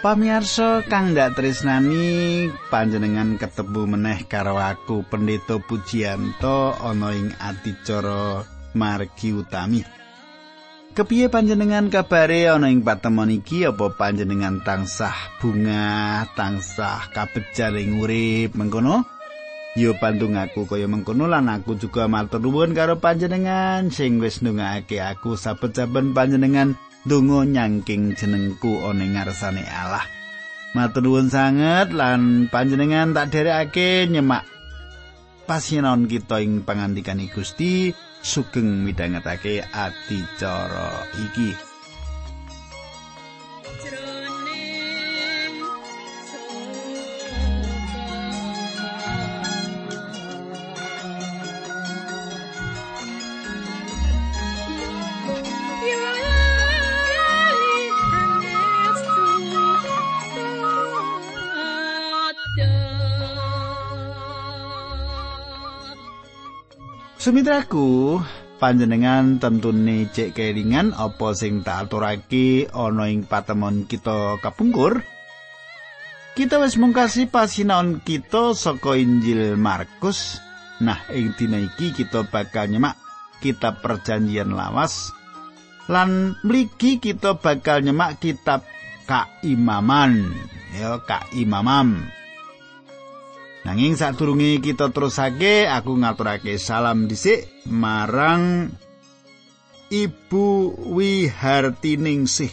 Pamirsa kang ndak tresnani panjenengan ketemu meneh karo aku Pendeta Pujianto ana ing adicara margi utami. Kepiye panjenengan kabare ana ing patemon iki apa panjenengan tansah bunga, tansah kabejaring urip mengkono? Yo pandung aku kaya mengkono lan aku juga matur nuwun karo panjenengan sing wis ndongake aku saben-saben panjenengan donga nyangking jenengku ana ngarsane Allah. Matur nuwun sanget lan panjenengan tak derekake nyemak pasinaon kita ing pangandikan Gusti sugeng midhangetake adicara iki. Sumitraku, panjenengan tentune cek kelingan apa sing tak aturake ana ing patemon kita kapungkur. Kita wis mungkasi pasinaon kita saka Injil Markus. Nah, ing dina iki kita bakal nyemak kitab perjanjian lawas. Lan mligi kita bakal nyemak kitab Kaimaman. Ya, Kaimamam. Nanging sadurunge kita terusake, aku ngaturake salam dhisik marang Ibu Wihartiningsih.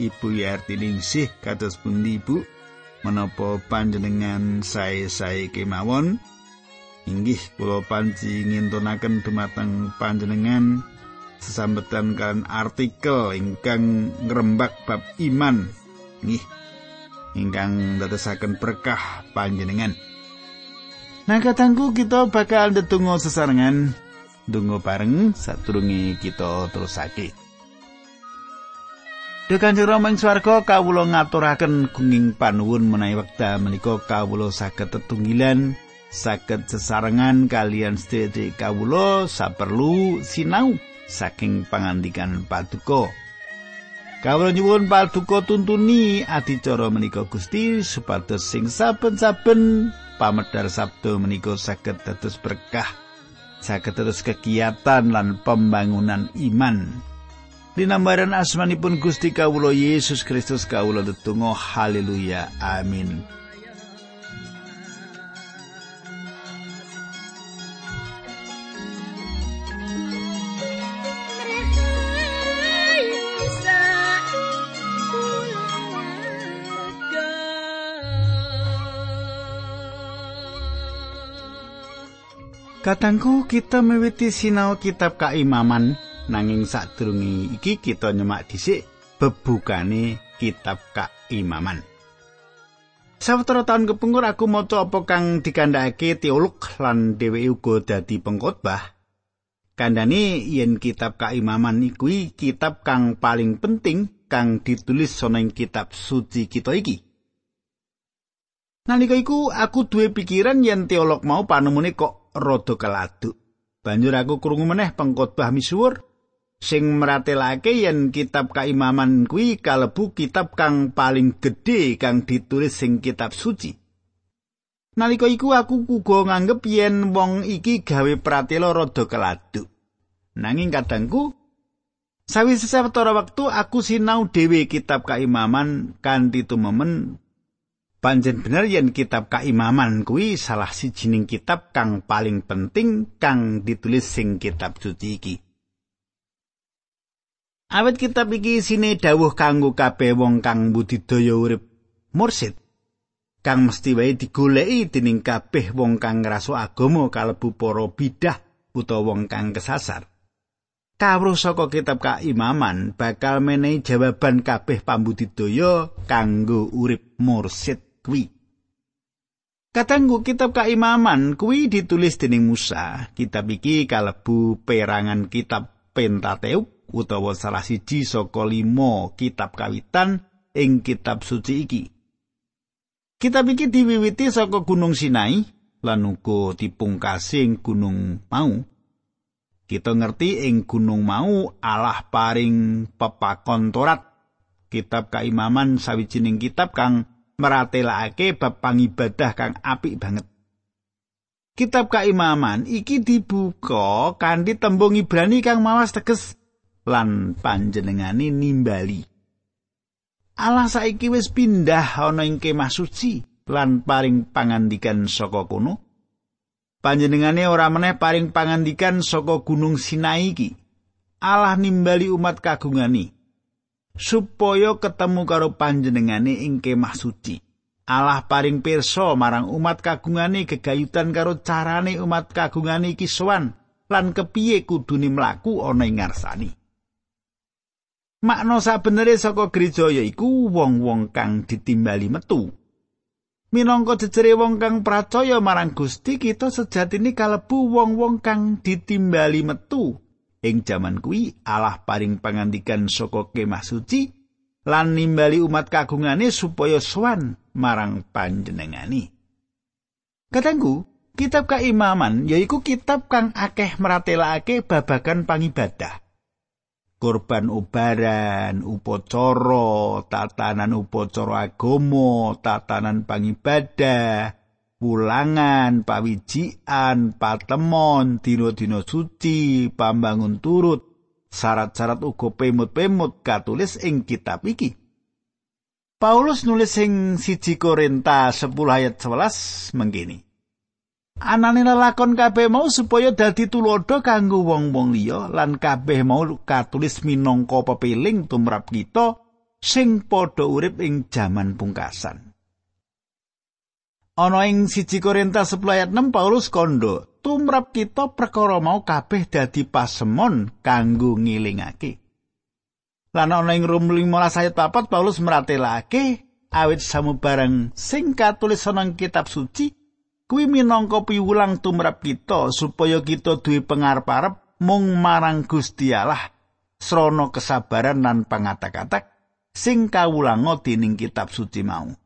Ibu Wihartiningsih kados pundi Ibu? Menapa panjenengan sae-sae kemawon? Inggih kula panci ngintunaken dumateng panjenengan sesambetan kan artikel ingkang ngrembak bab iman. Nggih. ingkang ndadosaken berkah panjenengan. Nah katangku kita bakal ndedonga sesarengan donga bareng sadurunge kita terusake. Duh Kanjeng Rama ing swarga kawula ngaturaken gunging panuwun menawi wekdal menika kawula saged tetunggilan saged sesarengan kalian sedherek kawula saperlu sinau saking pangandikan paduka. Kawula nyuwun paduka tuntuni adicara menika Gusti supados sing saben-saben pamedar sabdo menika saged dados berkah, saged dados kegiatan lan pembangunan iman. Dinambaran asmanipun Gusti kawula Yesus Kristus kawula tetunggal haleluya amin. Katangku kita miwiti sinau kitab kaimaman nanging sadurunge iki kita nyemak dhisik bebukane kitab kaimaman. Sawetara taun kepungkur aku maca apa kang dikandhakake teolog lan dheweke uga dadi pengkhotbah. Kandhane yen kitab kaimaman iku kitab kang paling penting kang ditulis ana ing kitab suci kita iki. Nalika iku aku duwe pikiran yen teolog mau panemune kok rada keladuk. Banjur aku krungu meneh pengkhotbah misuwur sing meratelake yen kitab kaimaman kuwi kalebu kitab kang paling gedhe kang ditulis sing kitab suci. Nalika iku aku uga nganggep yen wong iki gawe pratela rada keladuk. Nanging kadangku sawise sawetara wektu aku sinau dhewe kitab kaimaman kanthi tumemen Panjen bener yen kitab kaimaman kuwi salah sijining kitab kang paling penting kang ditulis sing kitab suci iki. Awit kitab iki sine dawuh kanggo kabeh wong kang budidaya urip mursid kang mesti wae digoleki dening kabeh wong kang ngraso agama kalebu para bidah utawa wong kang kesasar. Kawruh saka kitab kaimaman bakal menehi jawaban kabeh pambudidaya kanggo urip mursid kuwi. Katanggu kitab kaimaman kuwi ditulis dening Musa. Kitab iki kalebu perangan kitab Pentateuk utawa salah siji saka limo kitab kawitan ing kitab suci iki. Kitab iki diwiwiti saka Gunung Sinai lan uga dipungkasi ing gunung mau. Kita ngerti ing gunung mau Allah paring pepakon Torat Kitab Kaimaman sawijining kitab kang meratelake bab pangibadah kang apik banget. Kitab Kaimaman iki dibuka kanthi tembung Ibrani kang mawas teges lan panjenengane nimbali. Allah saiki wis pindah ana ing kemah suci lan paring pangandikan saka kono. Panjenengane ora meneh paring pangandikan saka gunung Sinai iki. Allah nimbali umat kagungani supaya ketemu karo panjenengane ing kemah suci. Allah paring pirsa marang umat kagungane gegayutan karo carane umat kagungane iki sowan lan kepiye kudune mlaku ana ing ngarsani. Makna sabenere saka gereja yaiku wong-wong kang ditimbali metu. Minangka jejere wong kang percaya marang Gusti kita sejatine kalebu wong-wong kang ditimbali metu. Ing jaman kuwi Allah paring pangandikan saka kemah suci lan nimbali umat kagungane supaya sowan marang panjenengani. Katanggu, kitab keimaman yaiku kitab kang akeh meratelake babagan pangibadah. korban ubaran, upacara, tatanan upacara agama, tatanan pangibadah, wulangan, pawijian, patemon, dina-dina suci, pambangun turut, syarat-syarat uga pemut-pemut katulis ing kitab iki. Paulus nulis ing siji Korinta 10 ayat 11 mengkini. Anane lakon kabeh mau supaya dadi tulodo kanggo wong-wong liya lan kabeh mau katulis minangka pepiling tumrap kita sing padha urip ing jaman pungkasan. Ana ing siji Korinta 10 ayat 6 Paulus kondo, tumrap kita perkara mau kabeh dadi pasemon kanggo ngilingake. Lan ana ing Rum 15 ayat 4 Paulus meratelake awit samubarang sing katulis ana kitab suci kuwi minangka piwulang tumrap kita supaya kita duwe pengarep-arep mung marang Gusti Allah srana kesabaran lan pangata-katak sing kawulanga dening kitab suci mau.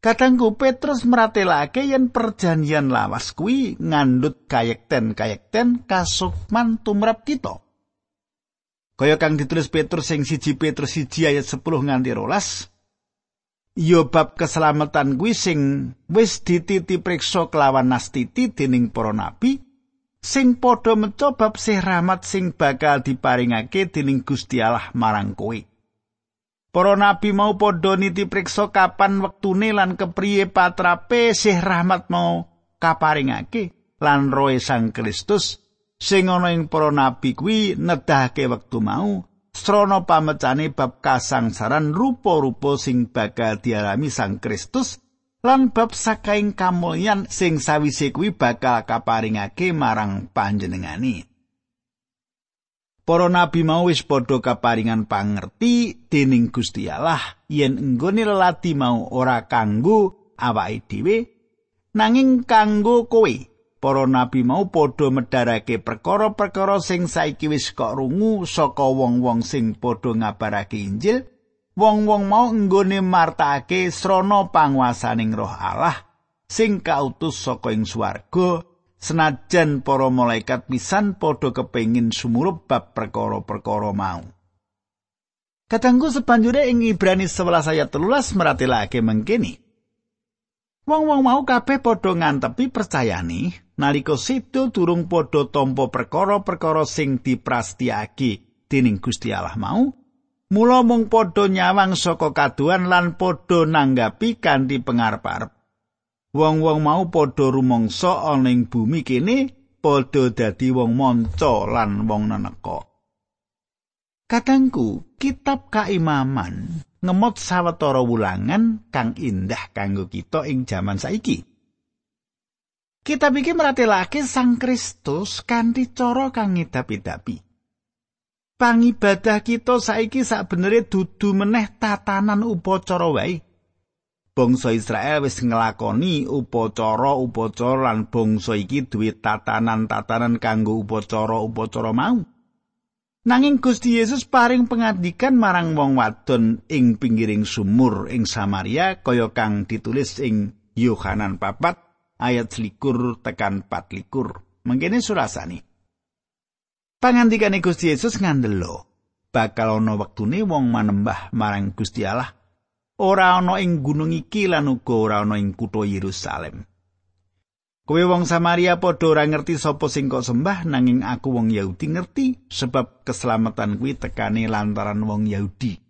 Katanggu Petrus meratelake yen perjanjian lawas kuwi ngandut kayekten-kayekten kasukman tumrap kita. Kaya kang ditulis Petrus sing siji Petrus siji ayat 10 nganti rolas, ya bab keselamatan kuwi sing wis dititi priksa kelawan nastiti dening para nabi sing padha meca bab sih rahmat sing bakal diparingake dening Gusti Allah marang kowe. Para nabi mau padha niti priksa kapan wektune lan kepriye patrape sih rahmat mau kaparingake lan roe Sang Kristus sing ana ing para nabi kuwi nedahake wektu mau srana pamecane bab kasangsaran rupa-rupa sing bakal dialami Sang Kristus lan bab sakaing kamulyan sing sawise kuwi bakal kaparingake marang panjenengani. Para nabi mau wis padha kaparingan pangerti dening Gusti Allah yen enggone lelati mau ora kanggo awake dhewe nanging kanggo kowe. para nabi mau padha medharake perkara-perkara sing saiki wis kok rungu saka wong-wong sing padha ngabarake Injil wong-wong mau nggone martakake srana panguasaning Roh Allah sing kautus saka ing swarga senajan para malaikat pisan padha kepengin sumurup bab perkara-perkara mau Katanggu sepanjure ing Ibrani 11 ayat 13 meratelake mengkini. Wong-wong mau kabeh padha ngantepi percayani nalika sedo durung padha tampa perkara-perkara sing diprastiyake dening Gusti Allah mau. Mula mung padha nyawang saka kaduan lan padha nanggapi kanthi pengarep-arep. Wong-wong mau padha rumangsa ana ing bumi kene padha dadi wong manca lan wong neneka. Katangku, kitab kaimaman ngemot sawetara wulangan kang indah kanggo kita ing jaman saiki. Kita iki meratelake Sang Kristus kanthi cara kang ngidapi-dapi. Pangibadah kita saiki sakbenere dudu meneh tatanan upacara wae. Bangsa Israel wis nglakoni upacara-upacara lan bangsa iki duwe tatanan-tatanan kanggo upacara-upacara mau. Nanging Gusti Yesus paring pengandikan marang wong wadon ing pinggiring sumur ing Samaria kaya kang ditulis ing Yohanan papat ayat selikur tekan pat likur. Mengkene surasani. Pangandikane Gusti Yesus ngandelo. bakal ana wektune wong manembah marang Gusti Allah ora ana ing gunung iki lan uga ora ana ing kutha Yerusalem. Kowe wong Samaria padha ora ngerti sapa sing kok sembah nanging aku wong Yahudi ngerti sebab keselamatan kuwi tekane lantaran wong Yahudi.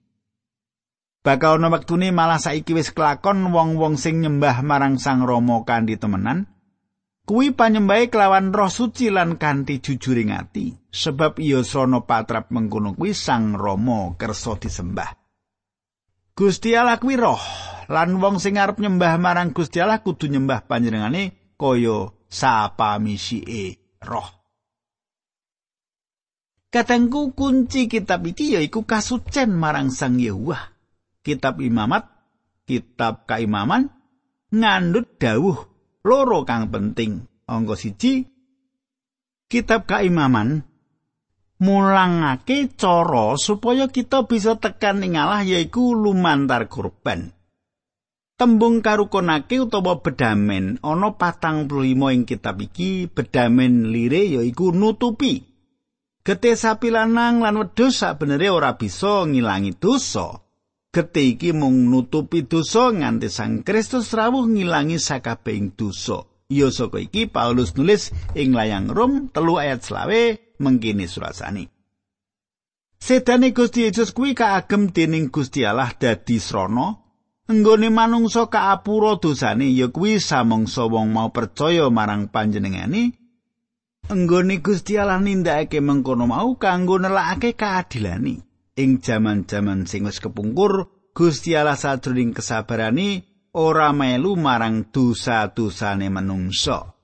Bakal ana wektune malah saiki wis kelakon wong-wong sing nyembah marang Sang Rama kanthi temenan. Kuwi panyembahe kelawan roh suci lan kanthi jujuring ati, sebab iya srana patrap mengkono kuwi Sang Rama kersa disembah. Gusti Allah kuwi roh, lan wong sing arep nyembah marang Gusti Allah kudu nyembah panjenengane kaya sapa misike roh. Katengku kunci kitab iki yaiku kasucen marang Sang Yehuwah. kitab imamat, kitab kaimaman ngandut dawuh loro kang penting. Angka siji kitab kaimaman mulangake cara supaya kita bisa tekan ing Allah yaiku lumantar kurban. Tembung karukonake utawa bedamen ana patang puluh ing kitab iki bedamen lire yaiku nutupi. Getih sapi lanang lan wedhus sabenere ora bisa ngilangi dosa. Getih iki mung nutupi dosa nganti Sang Kristus rawuh ngilangi sakabehing dosa. Ya saka iki Paulus nulis ing layang Rom telu ayat selawe mengkini surasani. Sedane Gusti Yesus kuwi kaagem dening Gusti Allah dadi srana nggone manungsa kaapura dosane ya kuwi samangsa wong mau percaya marang panjenengane nggone Gusti Allah nindakake mengkono mau kanggo nelakake kaadilane. ing jaman-jaman sing wis kepungkur Gusti Allah sajroning kesabarane ora melu marang dosa-dosane manungsa.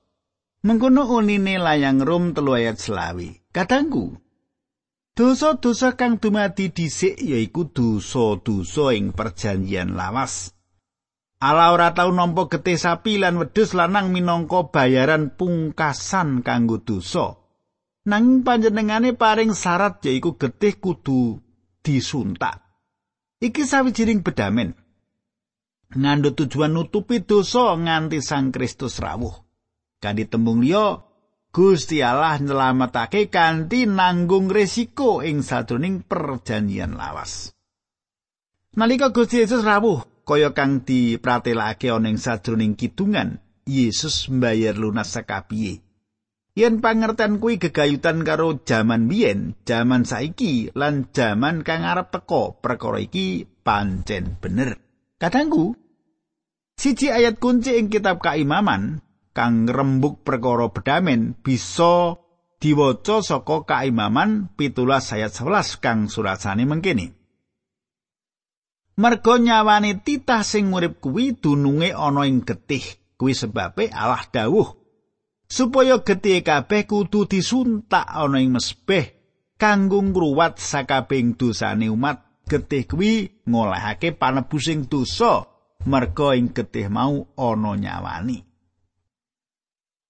Mengkono unine layang Rom telu ayat selawi. Kadangku, dosa-dosa kang dumadi dhisik yaiku dosa-dosa ing perjanjian lawas. Allah ora tau nampa getih sapi lan wedhus lanang minangka bayaran pungkasan kanggo dosa. Nanging panjenengane paring syarat yaiku getih kudu disuntak. Iki sawijining bedamen. Ngandhut tujuan nutupi dosa nganti Sang Kristus rawuh. Kanthi tembung liya, Gusti Allah nyelametake kanthi nanggung resiko ing sadroning perjanjian lawas. Nalika Gusti Yesus rawuh, kaya kang dipratelake ana ing sadroning kidungan, Yesus mbayar lunas sakabiye. Yen pangerten kuwi gegayutan karo jaman biyen, jaman saiki lan jaman kang arep teko, perkara iki pancen bener. Kadangku, siji ayat kunci ing kitab Kaimaman kang rembuk perkara bedamen bisa diwaca saka Kaimaman pitulas ayat 11 kang surasane mengkene. Mergo nyawane titah sing urip kuwi dununge ana ing getih, kuwi sebabe Allah dawuh. Supaya getih kabeh kudu disuntak ana ing mesbeh kanggo ngruwat sakabeng dosane umat. Getih kuwi ngolehake panebusing dosa merga ing getih mau ana nyawani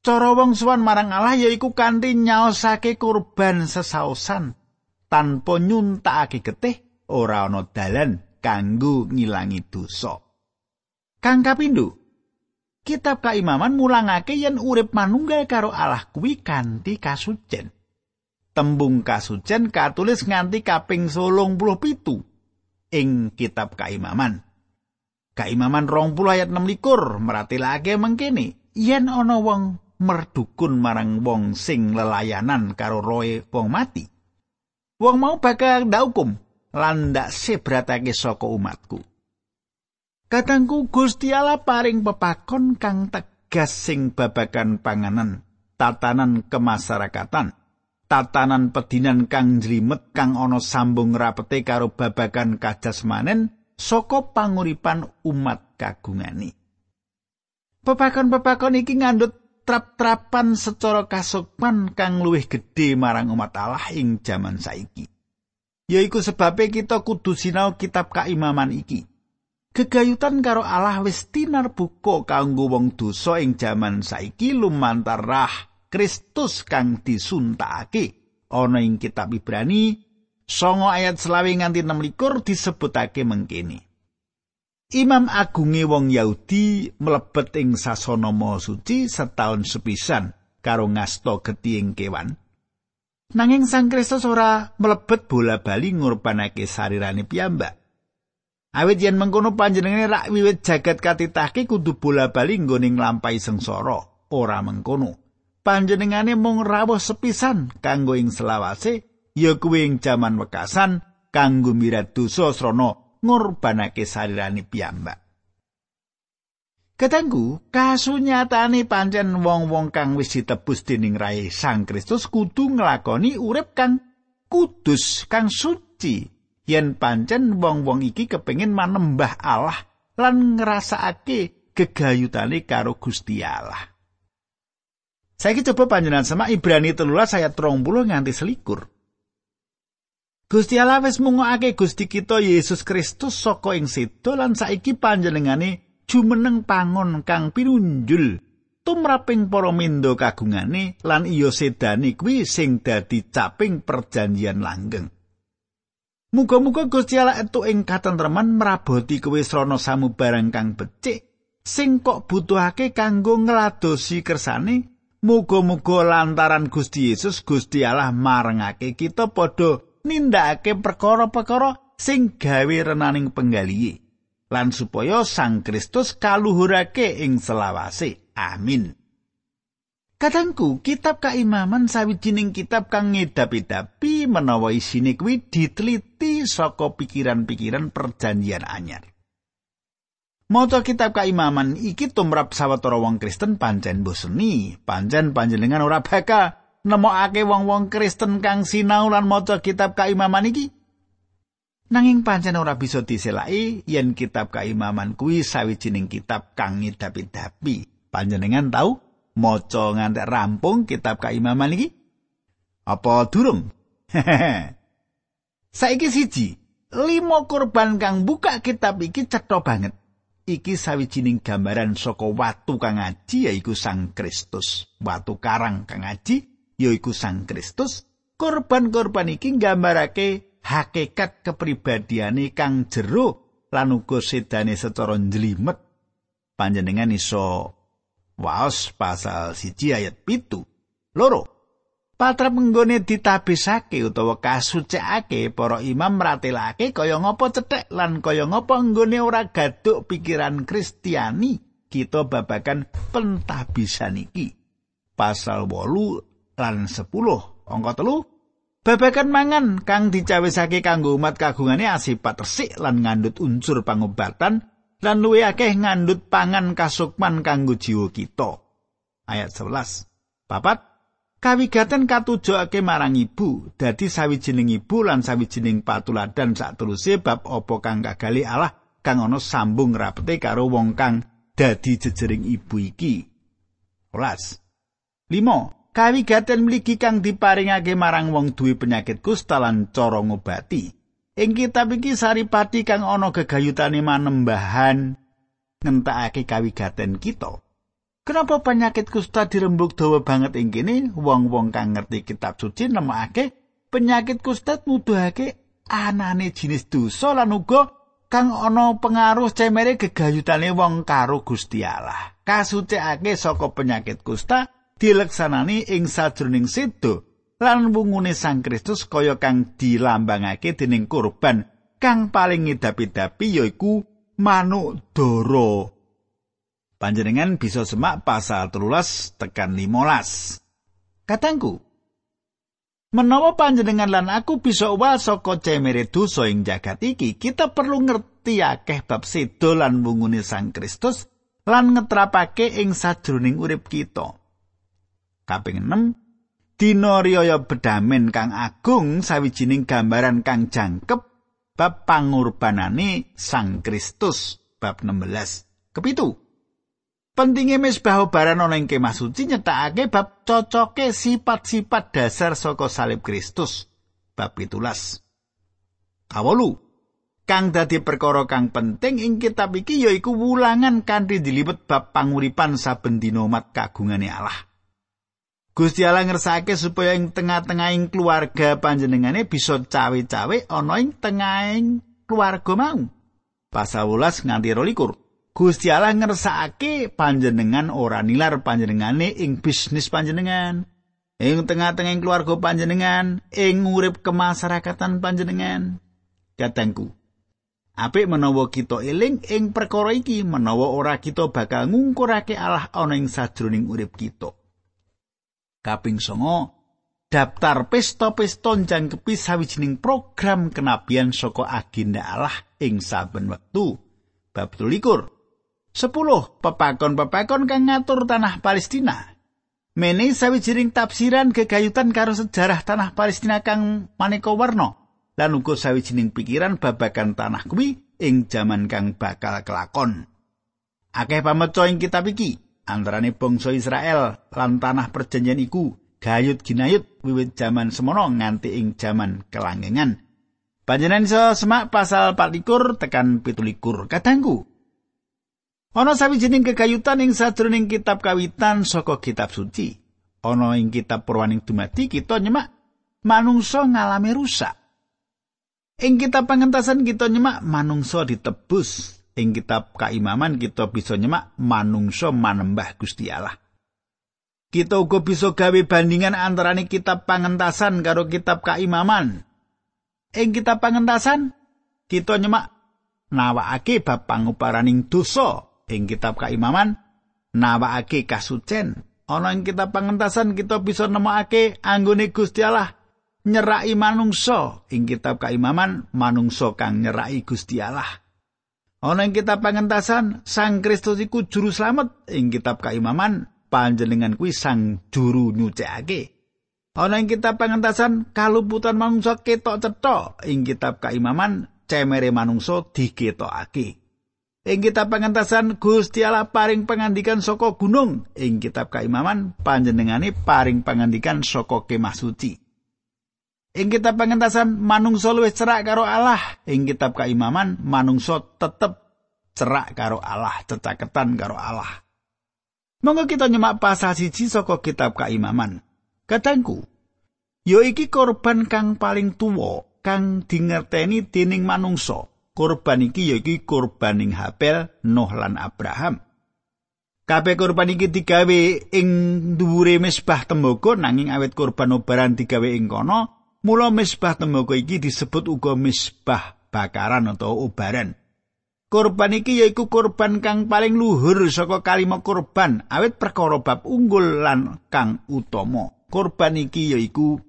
cara wong suwan marang Allah yaiku kanthi nyaosake kurban sesaosan tanpa nyuntakake getih ora ana dalan kanggo ngilangi dosa kang kapindho kitab kaimaman mulangake yen urip manunggal karo Allah kuwi kanthi kasucen. Tembung kasucen katulis nganti kaping 87 ing kitab kaimaman. Kaimaman 20 ayat 6 likur meratelake mengkene, yen ana wong merdukun marang wong sing lelayanan karo roe wong mati. Wong mau bakal ndak hukum lan ndak sebratake saka umatku. Katangku Gusti Allah paring pepakon kang tegas sing babagan panganan, tatanan kemasyarakatan, tatanan pedinan kang jlimet kang ana sambung rapete karo babagan kajasmanen saka panguripan umat kagungani. Pepakon-pepakon iki ngandut trap-trapan secara kasukman kang luwih gedhe marang umat Allah ing jaman saiki. Yaiku sebabe kita kudu sinau kitab kaimaman iki. Gegayutan karo Allah wis tinarbuka kanggo wong dosa ing jaman saiki lumantar Kristus kang disuntakake ana ing kitab Ibrani songo ayat selawe nganti 16 disebutake mengkene. Imam agunge wong Yahudi mlebet ing sasana maha suci setahun sepisan karo ngasta getiing kewan. Nanging Sang Kristus ora mlebet bola-bali ngurbanake sarirane piyambak. Awit yen mengkono panjenengane rak wiwit jagat katitahke kudu bola-bali nggone nglampahi sengsara, ora mengkono. Panjenengane mung rawuh sepisan kanggo ing selawase, ya kuwi ing jaman wekasan kanggo mirat dosa srana ngurbanake sarirane piyambak. Katanggu, kasunyatane pancen wong-wong kang wis ditebus dening rai Sang Kristus kudu nglakoni urip kang kudus, kang suci. Yen pancen wong-wong iki kepengin manembah Allah lan ngrasakake gegayutane karo Gusti Allah. Saiki coba panjenengan sama Ibrani 13 ayat 30 nganti selikur. Gusti Allah wis mungokake Gusti kita Yesus Kristus saka ing sedo lan saiki panjenengane jumeneng pangon kang pinunjul tumraping para mindo kagungane lan iya sedani kuwi sing dadi caping perjanjian langgeng. Muga-muga Gusti Allah entuk ing katentreman mraboti kowe srana samubarang kang becik sing kok butuhake kanggo ngladosi kersane. Muga-muga lantaran Gusti Yesus Gusti Allah marengake kita padha nindakake perkara-perkara sing gawe renaning penggalihe. lan supaya Sang Kristus kaluhurake ing selawase. Amin. Kadangku, kitab kaimaman sawijining kitab kang ngedapi-dapi menawa isine kuwi diteliti saka pikiran-pikiran perjanjian anyar. Maca kitab kaimaman iki tumrap sawetara wong Kristen pancen boseni, pancen panjenengan ora bakal nemokake wong-wong Kristen kang sinau lan maca kitab kaimaman iki Nanging pancen ora bisa diselaki yen kitab kaimaman kuwi sawijining kitab kang ngidapi-dapi. Panjenengan tahu maca nganti rampung kitab kaimaman iki? Apa durung? Saiki siji, lima korban kang buka kitab iki cetha banget. Iki sawijining gambaran saka watu kang aji yaiku Sang Kristus. Watu karang kang aji yaiku Sang Kristus. Korban-korban iki nggambarake hakikat kepribadiane kang jero lan uga sedane secara njlimet. Panjenengan iso waos pasal siji ayat pitu. Loro Patra penggone ditabisake utawa kasucikake para imam mratelake kaya ngapa cethek lan kaya ngapa nggone ora gaduk pikiran Kristiani. Kita babakan pentabisan iki. Pasal 8 lan 10 angka telu Babagan mangan kang dicawisake kanggo umat kagungane asipat resik lan ngandut unsur pangobatan lan luwih akeh ngandut pangan kasukman kanggo jiwa kita. Ayat 11. Papat kawigaten katujokake marang ibu dadi sawijining ibu lan sawijining patuladan sateruse bab apa kang kagali Allah kang ana sambung rapete karo wong kang dadi jejering ibu iki. 11. 5. Kawigaten mligi kang diparingake marang wong duwe penyakit kusta lan cara ngobati. Ing kitab iki saripati kang ana gegayutane manembahan ngentakake kawigaten kita. Kenapa penyakit kusta dirembuk dawa banget ing kene? Wong-wong kang ngerti kitab suci nemokake penyakit kusta nuduhake anane jinis dosa lan uga kang ana pengaruh cemere gegayutane wong karo Gusti Allah. Kasucikake saka penyakit kusta dileksanani ing sajroning sedo lan wungune Sang Kristus kaya kang dilambangake dening kurban kang paling ngidapi-dapi yaiku manuk dara. Panjenengan bisa semak pasal 13 tekan 15. Katangku, menawa panjenengan lan aku bisa uwal saka cemere dosa ing jagat iki, kita perlu ngerti akeh bab sedo lan wungune Sang Kristus lan ngetrapake ing sajroning urip kita. Kaping 6 Dina riyaya bedamen kang agung sawijining gambaran kang jangkep bab pangurbanane Sang Kristus bab 16. Kepitu Pentinge misbah baran ana ing kemah suci nyetakake bab cocoke sifat-sifat dasar saka salib Kristus bab 17. Kawolu kang dadi perkara kang penting ing kitab iki yaiku wulangan kanthi dilipet bab panguripan saben dina umat kagungane Allah. Gusti Allah ngersake supaya ing tengah-tengahing keluarga panjenengane bisa cawe-cawe ana ing tengahing keluarga mau. Pasal 12 nganti 22. Gusti Allah ngersake panjenengan ora nilar panjenengane ing bisnis panjenengan. ing tengah-tengah keluarga panjenengan, ing urip kemasyarakatan panjenengan. Katengku, apik menawa kita eling ing perkara iki menawa ora kita bakal ngungkurake Allah ana ing sajroning urip kita. Kaping songo, daftar pesta-pesta jangkepi sawijining program kenabian saka agenda Allah ing saben wektu. Bab 12. 10 pepakon-pepakon kang ngatur tanah Palestina. Mene sawijining tafsiran gegayutan karo sejarah tanah Palestina kang maneka warna lan uga sawijining pikiran babagan tanah kuwi ing jaman kang bakal kelakon. Akeh pameca ing kitab iki antarane bangsa Israel lan tanah perjanjian iku gayut ginayut wiwit jaman semono nganti ing jaman kelanggengan. Panjenengan iso semak pasal 24 tekan 17 kadangku. Ana sawijining kegayutan ing sadroning kitab kawitan saka kitab suci. Ana ing kitab Purwaning dumati kita nyemak manungsa ngalami rusak. Ing kitab pengentasan kita nyemak manungsa ditebus. Ing kitab kaimaman kita bisa nyemak manungsa manembah Gusti Allah. Kita uga bisa gawe bandingan antaraning kitab pangentasan karo kitab kaimaman. Ing kitab pangentasan kita nyemak nawakake bab panguparaning dosa ing kitab kaimaman nawakake kasucen ana ing kitab pangentasan kita bisa nemokake anggone Gusti Allah nyerai manungsa ing kitab kaimaman manungsa kang nyerai Gusti Allah ana ing kitab pangentasan Sang Kristus iku juru slamet ing kitab kaimaman panjenengan kuwi sang juru nyucikake ana ing kitab pangentasan kaluputan manungsa ketok cetha ing kitab kaimaman cemere manungsa diketokake Ing kitab pengentasan Gusti Allah paring pengandikan saka gunung. Ing kitab kaimaman panjenengane paring pengandikan saka kemah suci. Ing kitab pengentasan manungsa luwih cerak karo Allah. Ing kitab kaimaman manungsa tetep cerak karo Allah, cecaketan karo Allah. Monggo kita nyemak pasal siji saka kitab kaimaman. Katangku, yo iki korban kang paling tuwa kang dingerteni dening manungsa. Korban iki yaiku korbaning Habel, Nuh lan Abraham. Kabeh korban iki digawe ing dhuwure mesbah tembaga nanging awet korban obaran digawe ing kono, mula mesbah tembaga iki disebut uga mesbah bakaran atau obaran. Korban iki yaiku korban kang paling luhur saka kalima korban awet perkara bab unggul lan kang utama. Korban iki yaiku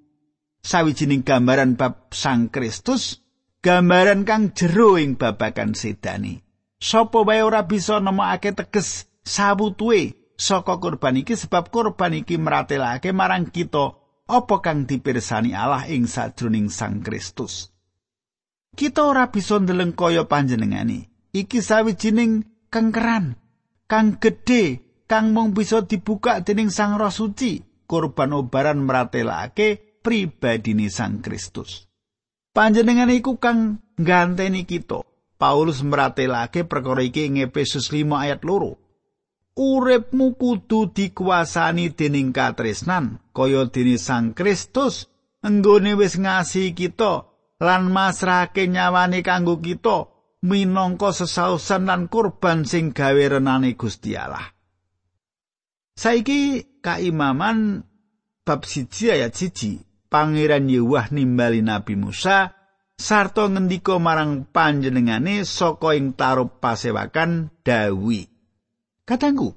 sawijining gambaran bab Sang Kristus gambaran kang jero ing babagan sedani. Sopo wae ora bisa nemokake teges sawutuwe saka kurban iki sebab kurban iki meratelake marang kita apa kang dipirsani Allah ing sajroning Sang Kristus. Kita ora bisa ndeleng kaya panjenengani. Iki sawijining kengkeran kang gedhe kang mung bisa dibuka dening Sang Roh Suci. Kurban obaran meratelake pribadine Sang Kristus. Panjenengan iku kang ngganteni kita. Paulus meratelake perkara iki ing Efesus 5 ayat loro. Uripmu kudu dikuasani dening katresnan kaya dene Sang Kristus enggone wis ngasihi kita lan masrahake nyawane kanggo kita minangka sesausan lan kurban sing gawe renane Gusti Allah. Saiki kaimaman bab siji ayat siji Pangeran Yewah nimbali Nabi Musa sarta ngendika marang panjenengane saka ing tarup pasewakan Dawi. Katangku,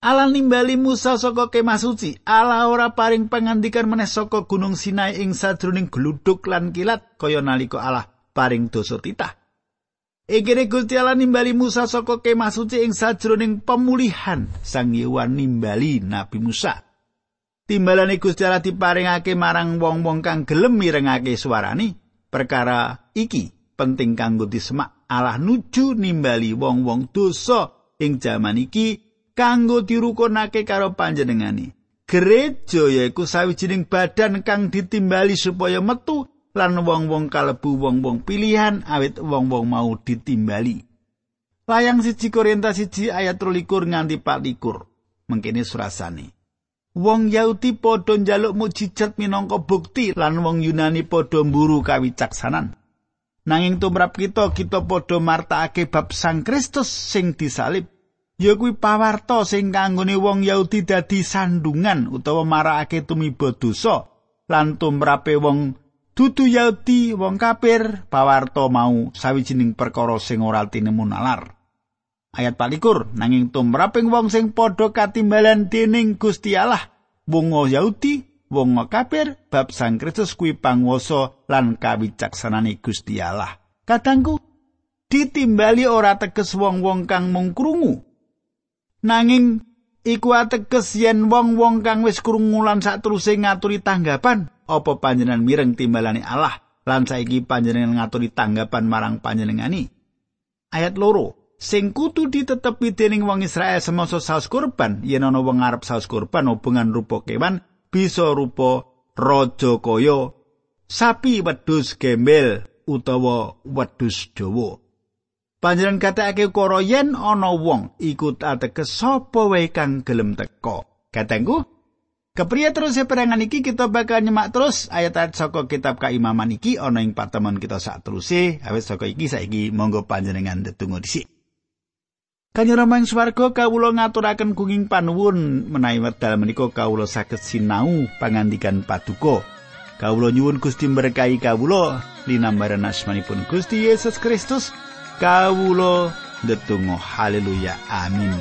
Allah nimbali Musa saka kemah suci. Allah ora paring pangandikan meneh saka Gunung Sinai ing sadroning gluduk lan kilat kaya nalika Allah paring dosa titah. Ikene Gusti Allah nimbali Musa saka kemah suci ing sadroning pemulihan Sang Yewan nimbali Nabi Musa. timbalane Gusti Allah diparingake marang wong-wong kang gelem mirengake suarane perkara iki penting kanggo disemak Allah nuju nimbali wong-wong dosa ing jaman iki kanggo dirukunake karo panjenengane. Gereja yaiku sawijining badan kang ditimbali supaya metu lan wong-wong kalebu wong-wong pilihan awit wong-wong mau ditimbali. Layang siji Korintus siji ayat 23 nganti 24 mengkene surasane. Wong Yahudi padha njaluk mukjizat minangka bukti lan wong Yunani padha mburu kawicaksanan. Nanging tumrap kita kita padha martakake bab Sang Kristus sing disalib. ya kuwi pawarta sing kanggone wong Yahudi dadi sandungan utawa marakake tumiba dosa lan tumrape wong dudu Yahudi wong kafir pawarta mau sawijining perkara sing ora tinemu nalar ayat 24 nanging tumraping wong sing padha katimbalan dening Gusti Allah wong Yahudi wong kafir bab Sang Kristus kuwi panguwasa lan kawicaksanane Gusti Allah. Kadangku ditimbali ora teges wong-wong kang mung krungu. Nanging iku ateges yen wong-wong kang wis krungu lan sateruse ngaturi tanggapan apa panjenengan mireng timbalane Allah? Lan saiki panjenengan ngaturi tanggapan marang panjenengani? Ayat loro sing kudu ditetepi dening wong Israel semasa saus kurban yen ana wong arep saus kurban hubungan rupa kewan bisa rupa raja kaya sapi wedhus gembel utawa wedhus dawa Panjenengan katakake ukara yen ana wong ikut ateges sapa wae kang gelem teka. Katengku, kepriye terus perangan iki kita bakal nyemak terus ayat-ayat saka kitab kaimaman iki ana ing patemon kita sak teruse, awit saka iki saiki monggo panjenengan tetunggu dhisik. Kanyara mang swarga kawula ngaturaken kenging panuwun menawi wekdal menika kawula saged sinau pangandikan paduka. Kawula nyuwun Gusti berkahi kawula linambaran asmanipun Gusti Yesus Kristus. kawula ndedonga haleluya amin